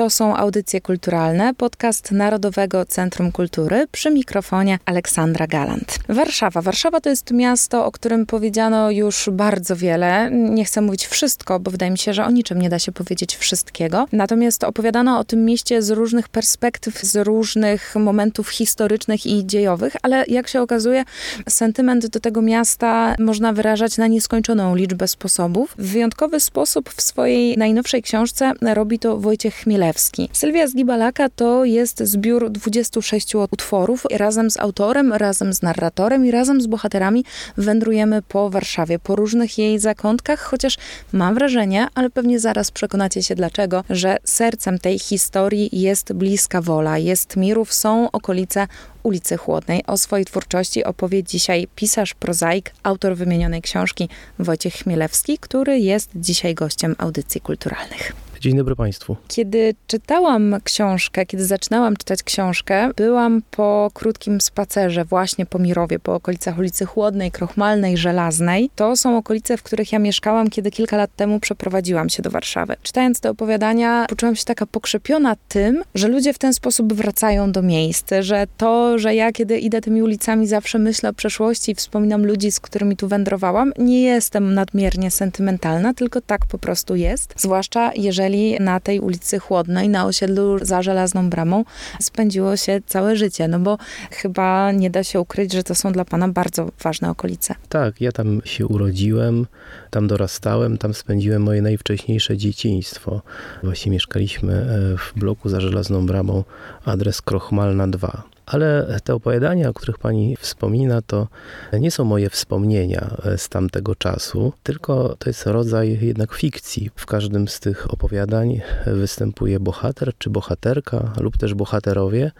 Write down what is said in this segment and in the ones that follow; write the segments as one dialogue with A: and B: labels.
A: To są audycje kulturalne, podcast Narodowego Centrum Kultury przy mikrofonie Aleksandra Galant. Warszawa. Warszawa to jest miasto, o którym powiedziano już bardzo wiele. Nie chcę mówić wszystko, bo wydaje mi się, że o niczym nie da się powiedzieć wszystkiego. Natomiast opowiadano o tym mieście z różnych perspektyw, z różnych momentów historycznych i dziejowych, ale jak się okazuje, sentyment do tego miasta można wyrażać na nieskończoną liczbę sposobów. W wyjątkowy sposób w swojej najnowszej książce robi to Wojciech Chmielewski Sylwia z Gibalaka to jest zbiór 26 utworów. Razem z autorem, razem z narratorem i razem z bohaterami wędrujemy po Warszawie, po różnych jej zakątkach, chociaż mam wrażenie, ale pewnie zaraz przekonacie się dlaczego, że sercem tej historii jest bliska wola, jest Mirów, są okolice ulicy Chłodnej. O swojej twórczości opowie dzisiaj pisarz, prozaik, autor wymienionej książki Wojciech Chmielewski, który jest dzisiaj gościem audycji kulturalnych.
B: Dzień dobry Państwu.
A: Kiedy czytałam książkę, kiedy zaczynałam czytać książkę, byłam po krótkim spacerze właśnie po Mirowie, po okolicach ulicy Chłodnej, Krochmalnej, Żelaznej. To są okolice, w których ja mieszkałam, kiedy kilka lat temu przeprowadziłam się do Warszawy. Czytając te opowiadania, poczułam się taka pokrzepiona tym, że ludzie w ten sposób wracają do miejsc, że to, że ja kiedy idę tymi ulicami zawsze myślę o przeszłości i wspominam ludzi, z którymi tu wędrowałam, nie jestem nadmiernie sentymentalna, tylko tak po prostu jest. Zwłaszcza jeżeli na tej ulicy Chłodnej, na osiedlu za Żelazną Bramą, spędziło się całe życie, no bo chyba nie da się ukryć, że to są dla pana bardzo ważne okolice.
B: Tak, ja tam się urodziłem, tam dorastałem, tam spędziłem moje najwcześniejsze dzieciństwo. Właśnie mieszkaliśmy e, w bloku za Żelazną Bramą, adres Krochmalna 2. Ale te opowiadania, o których pani wspomina, to nie są moje wspomnienia z tamtego czasu, tylko to jest rodzaj jednak fikcji. W każdym z tych opowiadań występuje bohater czy bohaterka, lub też bohaterowie,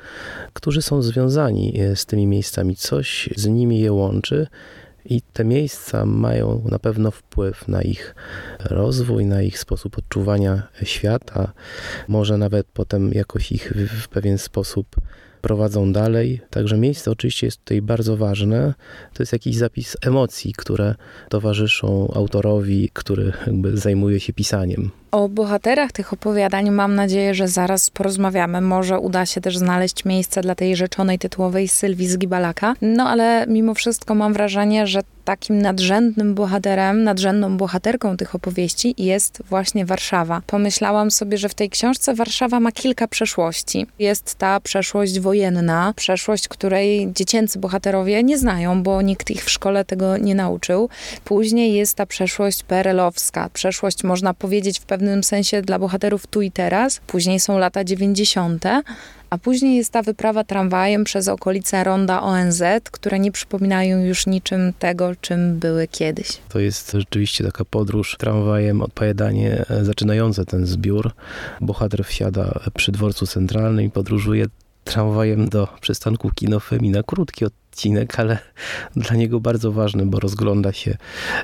B: którzy są związani z tymi miejscami. Coś z nimi je łączy. I te miejsca mają na pewno wpływ na ich rozwój, na ich sposób odczuwania świata, może nawet potem jakoś ich w pewien sposób prowadzą dalej. Także miejsce oczywiście jest tutaj bardzo ważne. To jest jakiś zapis emocji, które towarzyszą autorowi, który jakby zajmuje się pisaniem.
A: O bohaterach tych opowiadań mam nadzieję, że zaraz porozmawiamy. Może uda się też znaleźć miejsce dla tej rzeczonej tytułowej Sylwii Gibalaka. No ale mimo wszystko mam wrażenie, że takim nadrzędnym bohaterem, nadrzędną bohaterką tych opowieści jest właśnie Warszawa. Pomyślałam sobie, że w tej książce Warszawa ma kilka przeszłości. Jest ta przeszłość wojenna, przeszłość, której dziecięcy bohaterowie nie znają, bo nikt ich w szkole tego nie nauczył. Później jest ta przeszłość perelowska, przeszłość można powiedzieć w pewnym pewnym sensie dla bohaterów tu i teraz. Później są lata 90., a później jest ta wyprawa tramwajem przez okolice ronda ONZ, które nie przypominają już niczym tego, czym były kiedyś.
B: To jest rzeczywiście taka podróż tramwajem, odpowiadanie e, zaczynające ten zbiór. Bohater wsiada przy dworcu centralnym i podróżuje tramwajem do przystanku Kinofemi na krótki odcinek, ale dla niego bardzo ważny, bo rozgląda się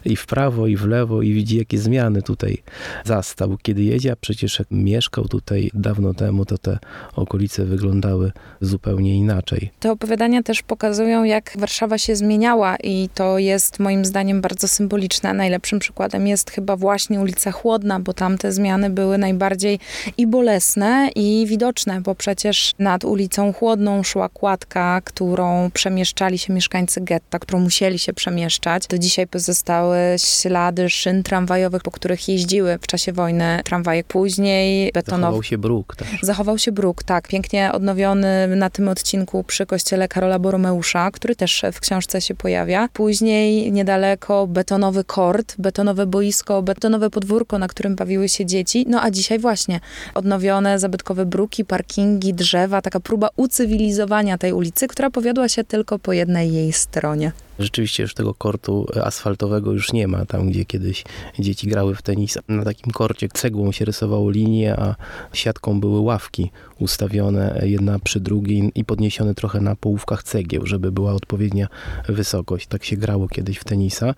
B: i w prawo, i w lewo i widzi, jakie zmiany tutaj zastał. Kiedy jedzie, a przecież jak mieszkał tutaj dawno temu, to te okolice wyglądały zupełnie inaczej.
A: Te opowiadania też pokazują, jak Warszawa się zmieniała i to jest moim zdaniem bardzo symboliczne. Najlepszym przykładem jest chyba właśnie ulica Chłodna, bo tam te zmiany były najbardziej i bolesne, i widoczne, bo przecież nad ulicą Chłodną szła kładka, którą przemieszczała przemieszczali się mieszkańcy getta, którą musieli się przemieszczać. Do dzisiaj pozostały ślady szyn tramwajowych, po których jeździły w czasie wojny tramwaje. Później betonowy...
B: Zachował się bruk też.
A: Zachował się bruk, tak. Pięknie odnowiony na tym odcinku przy kościele Karola Boromeusza, który też w książce się pojawia. Później niedaleko betonowy kort, betonowe boisko, betonowe podwórko, na którym bawiły się dzieci. No a dzisiaj właśnie odnowione zabytkowe bruki, parkingi, drzewa, taka próba ucywilizowania tej ulicy, która powiodła się tylko po jednej jej stronie.
B: Rzeczywiście już tego kortu asfaltowego już nie ma, tam gdzie kiedyś dzieci grały w tenis. Na takim korcie cegłą się rysowało linie, a siatką były ławki ustawione jedna przy drugiej i podniesione trochę na połówkach cegieł, żeby była odpowiednia wysokość. Tak się grało kiedyś w tenisa.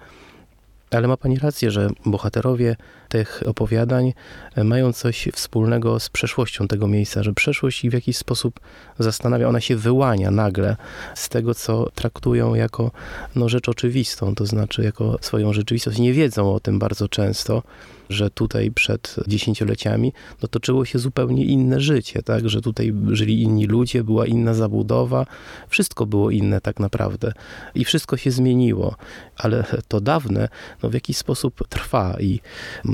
B: Ale ma pani rację, że bohaterowie tych opowiadań e, mają coś wspólnego z przeszłością tego miejsca, że przeszłość w jakiś sposób zastanawia, ona się wyłania nagle z tego, co traktują jako no, rzecz oczywistą, to znaczy jako swoją rzeczywistość. Nie wiedzą o tym bardzo często że tutaj przed dziesięcioleciami no, toczyło się zupełnie inne życie, tak? że tutaj żyli inni ludzie, była inna zabudowa, wszystko było inne tak naprawdę i wszystko się zmieniło, ale to dawne no, w jakiś sposób trwa i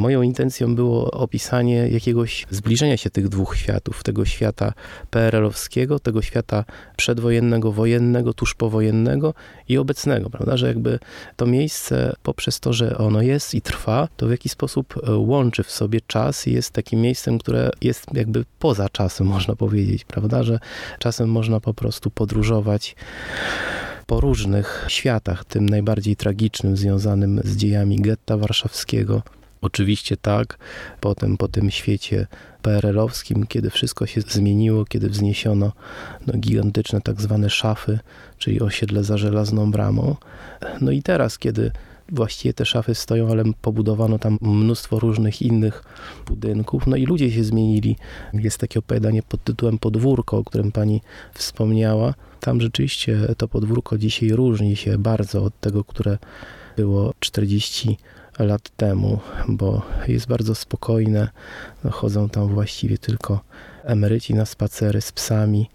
B: moją intencją było opisanie jakiegoś zbliżenia się tych dwóch światów, tego świata PRL-owskiego, tego świata przedwojennego, wojennego, tuż powojennego i obecnego, prawda, że jakby to miejsce poprzez to, że ono jest i trwa, to w jakiś sposób łączy w sobie czas i jest takim miejscem, które jest jakby poza czasem, można powiedzieć, prawda? Że czasem można po prostu podróżować po różnych światach, tym najbardziej tragicznym, związanym z dziejami getta warszawskiego. Oczywiście tak, potem po tym świecie PRL-owskim, kiedy wszystko się zmieniło, kiedy wzniesiono no, gigantyczne tak zwane szafy, czyli osiedle za żelazną bramą. No i teraz, kiedy właściwie te szafy stoją, ale pobudowano tam mnóstwo różnych innych budynków. No i ludzie się zmienili. Jest takie opowiadanie pod tytułem Podwórko, o którym pani wspomniała. Tam rzeczywiście to podwórko dzisiaj różni się bardzo od tego, które było 40 lat temu, bo jest bardzo spokojne. Chodzą tam właściwie tylko emeryci na spacery z psami.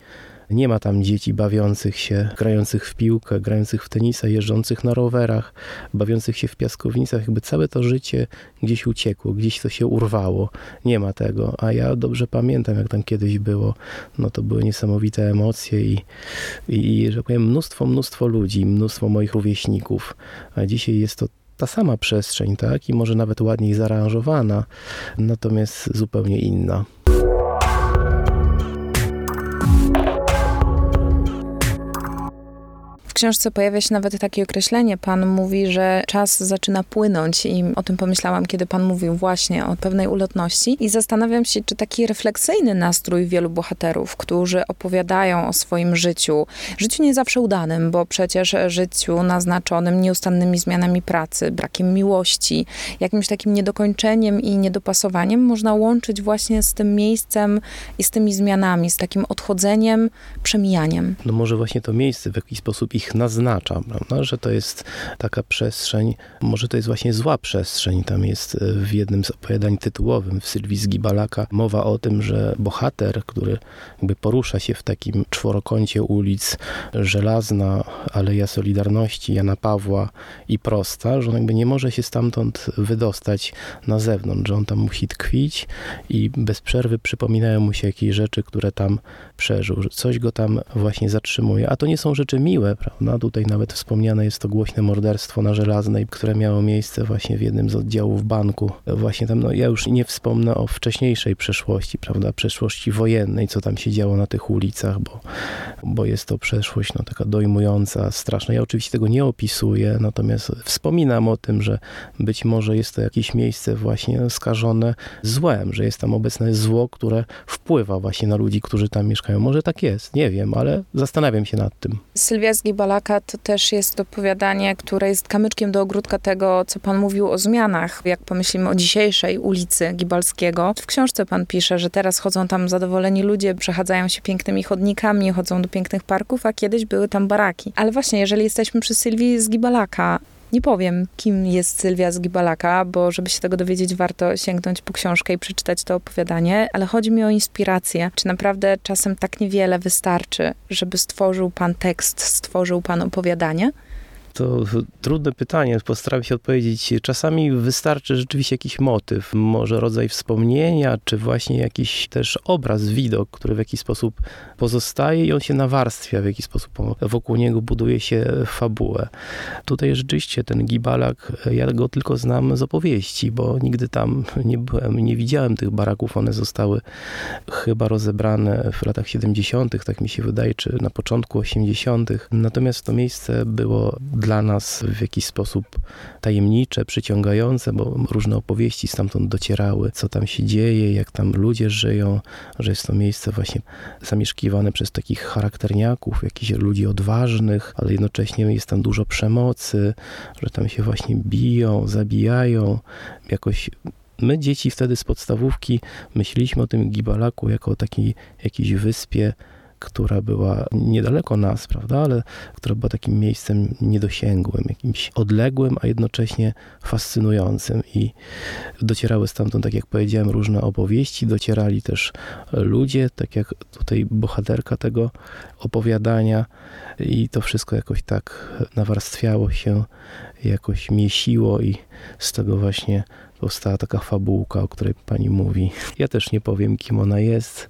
B: Nie ma tam dzieci bawiących się, grających w piłkę, grających w tenisa, jeżdżących na rowerach, bawiących się w piaskownicach. Jakby całe to życie gdzieś uciekło, gdzieś to się urwało. Nie ma tego. A ja dobrze pamiętam, jak tam kiedyś było. No to były niesamowite emocje i, i że powiem, mnóstwo, mnóstwo ludzi, mnóstwo moich rówieśników. A dzisiaj jest to ta sama przestrzeń, tak? I może nawet ładniej zaaranżowana, natomiast zupełnie inna.
A: Książce pojawia się nawet takie określenie. Pan mówi, że czas zaczyna płynąć i o tym pomyślałam, kiedy pan mówił właśnie o pewnej ulotności i zastanawiam się, czy taki refleksyjny nastrój wielu bohaterów, którzy opowiadają o swoim życiu, życiu nie zawsze udanym, bo przecież życiu naznaczonym nieustannymi zmianami pracy, brakiem miłości, jakimś takim niedokończeniem i niedopasowaniem można łączyć właśnie z tym miejscem i z tymi zmianami, z takim odchodzeniem, przemijaniem.
B: No może właśnie to miejsce w jakiś sposób ich ich naznacza, prawda? że to jest taka przestrzeń, może to jest właśnie zła przestrzeń. Tam jest e, w jednym z opowiadań tytułowym w Sylwii z Gibalaka mowa o tym, że bohater, który jakby porusza się w takim czworokącie ulic Żelazna, Aleja Solidarności, Jana Pawła i Prosta, że on jakby nie może się stamtąd wydostać na zewnątrz, że on tam musi tkwić i bez przerwy przypominają mu się jakieś rzeczy, które tam przeżył, że coś go tam właśnie zatrzymuje. A to nie są rzeczy miłe, prawda? Tutaj nawet wspomniane jest to głośne morderstwo na Żelaznej, które miało miejsce właśnie w jednym z oddziałów banku. Właśnie tam, no ja już nie wspomnę o wcześniejszej przeszłości, prawda? Przeszłości wojennej, co tam się działo na tych ulicach, bo, bo jest to przeszłość no, taka dojmująca, straszna. Ja oczywiście tego nie opisuję, natomiast wspominam o tym, że być może jest to jakieś miejsce właśnie skażone złem, że jest tam obecne zło, które wpływa właśnie na ludzi, którzy tam mieszkają może tak jest, nie wiem, ale zastanawiam się nad tym.
A: Sylwia z Gibalaka to też jest opowiadanie, które jest kamyczkiem do ogródka tego, co pan mówił o zmianach. Jak pomyślimy o dzisiejszej ulicy Gibalskiego. W książce pan pisze, że teraz chodzą tam zadowoleni ludzie, przechadzają się pięknymi chodnikami, chodzą do pięknych parków, a kiedyś były tam baraki. Ale właśnie, jeżeli jesteśmy przy Sylwii z Gibalaka, nie powiem, kim jest Sylwia z Gibalaka, bo żeby się tego dowiedzieć, warto sięgnąć po książkę i przeczytać to opowiadanie, ale chodzi mi o inspirację. Czy naprawdę czasem tak niewiele wystarczy, żeby stworzył pan tekst, stworzył pan opowiadanie?
B: To trudne pytanie, postaram się odpowiedzieć. Czasami wystarczy rzeczywiście jakiś motyw, może rodzaj wspomnienia, czy właśnie jakiś też obraz, widok, który w jakiś sposób pozostaje i on się nawarstwia, w jakiś sposób wokół niego buduje się fabułę. Tutaj rzeczywiście ten Gibalak, ja go tylko znam z opowieści, bo nigdy tam nie byłem, nie widziałem tych baraków. One zostały chyba rozebrane w latach 70., tak mi się wydaje, czy na początku 80. Natomiast to miejsce było dla dla nas w jakiś sposób tajemnicze, przyciągające, bo różne opowieści stamtąd docierały, co tam się dzieje, jak tam ludzie żyją, że jest to miejsce właśnie zamieszkiwane przez takich charakterniaków, jakichś ludzi odważnych, ale jednocześnie jest tam dużo przemocy, że tam się właśnie biją, zabijają. Jakoś my dzieci wtedy z podstawówki myśleliśmy o tym Gibalaku jako o takiej jakiejś wyspie, która była niedaleko nas, prawda, ale która była takim miejscem niedosięgłym, jakimś odległym, a jednocześnie fascynującym. I docierały stamtąd, tak jak powiedziałem, różne opowieści, docierali też ludzie, tak jak tutaj bohaterka tego opowiadania, i to wszystko jakoś tak nawarstwiało się, jakoś miesiło, i z tego właśnie powstała taka fabułka, o której pani mówi. Ja też nie powiem, kim ona jest.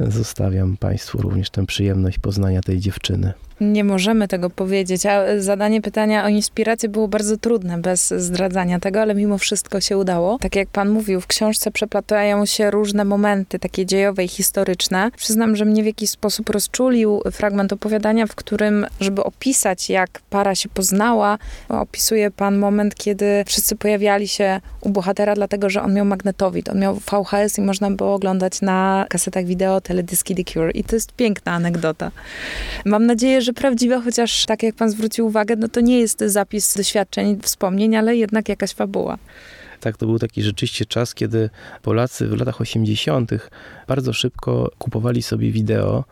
B: Zostawiam państwu również tę przyjemność poznania tej dziewczyny.
A: Nie możemy tego powiedzieć, a zadanie pytania o inspirację było bardzo trudne bez zdradzania tego, ale mimo wszystko się udało. Tak jak pan mówił, w książce przeplatają się różne momenty, takie dziejowe i historyczne. Przyznam, że mnie w jakiś sposób rozczulił fragment opowiadania, w którym, żeby opisać, jak para się poznała, opisuje pan moment, kiedy wszyscy pojawiali się u bohatera, dlatego że on miał magnetowid, on miał VHS i można było oglądać na kasetach wideo teledyski The Cure. I to jest piękna anegdota. Mam nadzieję, że że prawdziwe, chociaż tak jak pan zwrócił uwagę, no to nie jest zapis doświadczeń, wspomnień, ale jednak jakaś fabuła.
B: Tak, to był taki rzeczywiście czas, kiedy Polacy w latach 80. bardzo szybko kupowali sobie wideo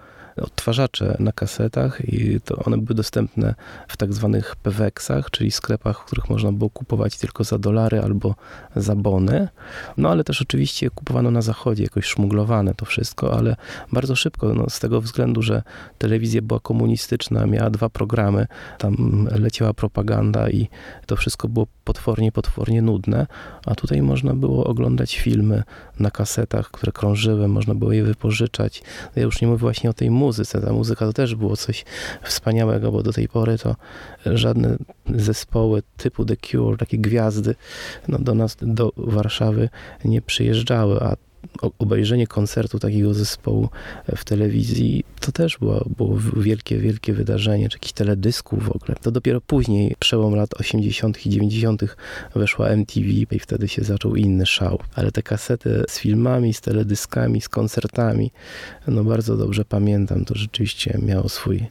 B: odtwarzacze na kasetach i to one były dostępne w tak zwanych PWX-ach, czyli sklepach, w których można było kupować tylko za dolary albo za bony. No ale też oczywiście kupowano na zachodzie, jakoś szmuglowane to wszystko, ale bardzo szybko, no, z tego względu, że telewizja była komunistyczna, miała dwa programy, tam leciała propaganda i to wszystko było potwornie, potwornie nudne, a tutaj można było oglądać filmy na kasetach, które krążyły, można było je wypożyczać. Ja już nie mówię właśnie o tej muzyce. Ta muzyka to też było coś wspaniałego, bo do tej pory to żadne zespoły typu The Cure, takie gwiazdy, no do nas, do Warszawy nie przyjeżdżały, a obejrzenie koncertu takiego zespołu w telewizji, to też było, było wielkie, wielkie wydarzenie, czy jakiś teledysków w ogóle. To dopiero później, przełom lat 80. i 90. weszła MTV i wtedy się zaczął inny szał. Ale te kasety z filmami, z teledyskami, z koncertami, no bardzo dobrze pamiętam, to rzeczywiście miało swój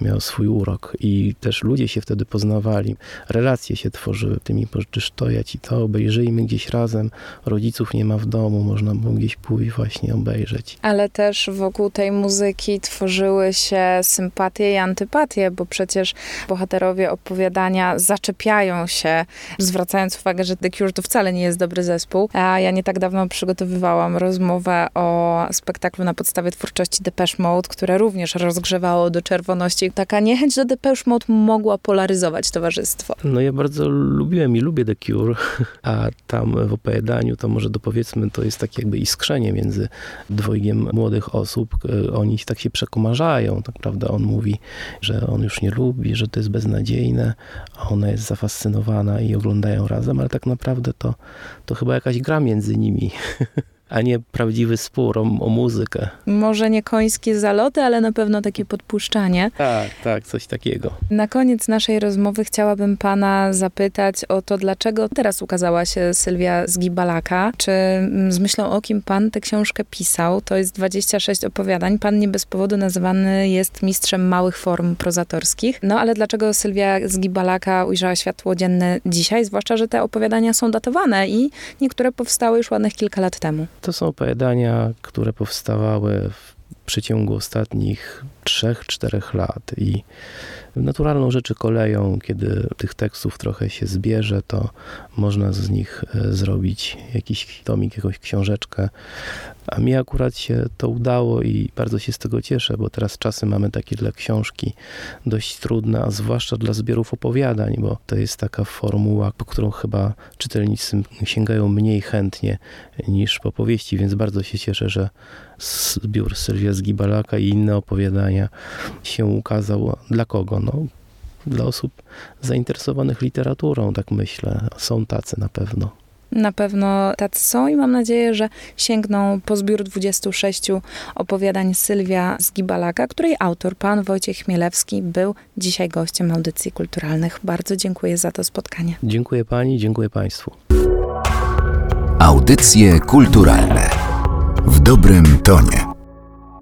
B: miał swój urok i też ludzie się wtedy poznawali, relacje się tworzyły, ty mi pożyczysz to, ja ci to, obejrzyjmy gdzieś razem, rodziców nie ma w domu, można było gdzieś pójść właśnie obejrzeć.
A: Ale też wokół tej muzyki tworzyły się sympatie i antypatie, bo przecież bohaterowie opowiadania zaczepiają się, zwracając uwagę, że The Cure to wcale nie jest dobry zespół, a ja nie tak dawno przygotowywałam rozmowę o spektaklu na podstawie twórczości Depeche Mode, które również rozgrzewało do czerwoności taka niechęć do Depeche Mode mogła polaryzować towarzystwo.
B: No ja bardzo lubiłem i lubię The Cure, a tam w opowiadaniu to może dopowiedzmy, to jest takie jakby iskrzenie między dwojgiem młodych osób. Oni tak się przekomarzają, tak prawda? On mówi, że on już nie lubi, że to jest beznadziejne, a ona jest zafascynowana i oglądają razem, ale tak naprawdę to, to chyba jakaś gra między nimi. a nie prawdziwy spór o, o, muzykę.
A: Może nie końskie zaloty, ale na pewno takie podpuszczanie.
B: Tak, tak, coś takiego.
A: Na koniec naszej rozmowy chciałabym pana zapytać o to, dlaczego teraz ukazała się Sylwia z Gibalaka. Czy mm, z myślą o kim pan tę książkę pisał? To jest 26 opowiadań. Pan nie bez powodu nazywany jest mistrzem małych form prozatorskich. No ale dlaczego Sylwia z Gibalaka ujrzała światło dzienne dzisiaj? Zwłaszcza, że te opowiadania są datowane i niektóre powstały już ładnych kilka lat temu.
B: To są opowiadania, które powstawały w przeciągu ostatnich 3-4 lat i naturalną rzeczy koleją, kiedy tych tekstów trochę się zbierze, to można z nich e, zrobić jakiś tomik, jakąś książeczkę. A mi akurat się to udało i bardzo się z tego cieszę, bo teraz czasy mamy takie dla książki dość trudne, a zwłaszcza dla zbiorów opowiadań, bo to jest taka formuła, po którą chyba czytelnicy sięgają mniej chętnie niż po powieści, więc bardzo się cieszę, że zbiór Sylwia z Gibalaka i inne opowiadania się ukazał. Dla kogo? No, dla osób zainteresowanych literaturą, tak myślę. Są tacy na pewno.
A: Na pewno tacy są i mam nadzieję, że sięgną po zbiór 26 opowiadań Sylwia z Gibalaka, której autor, pan Wojciech Chmielewski, był dzisiaj gościem audycji kulturalnych. Bardzo dziękuję za to spotkanie.
B: Dziękuję pani, dziękuję państwu.
C: Audycje kulturalne w dobrym tonie.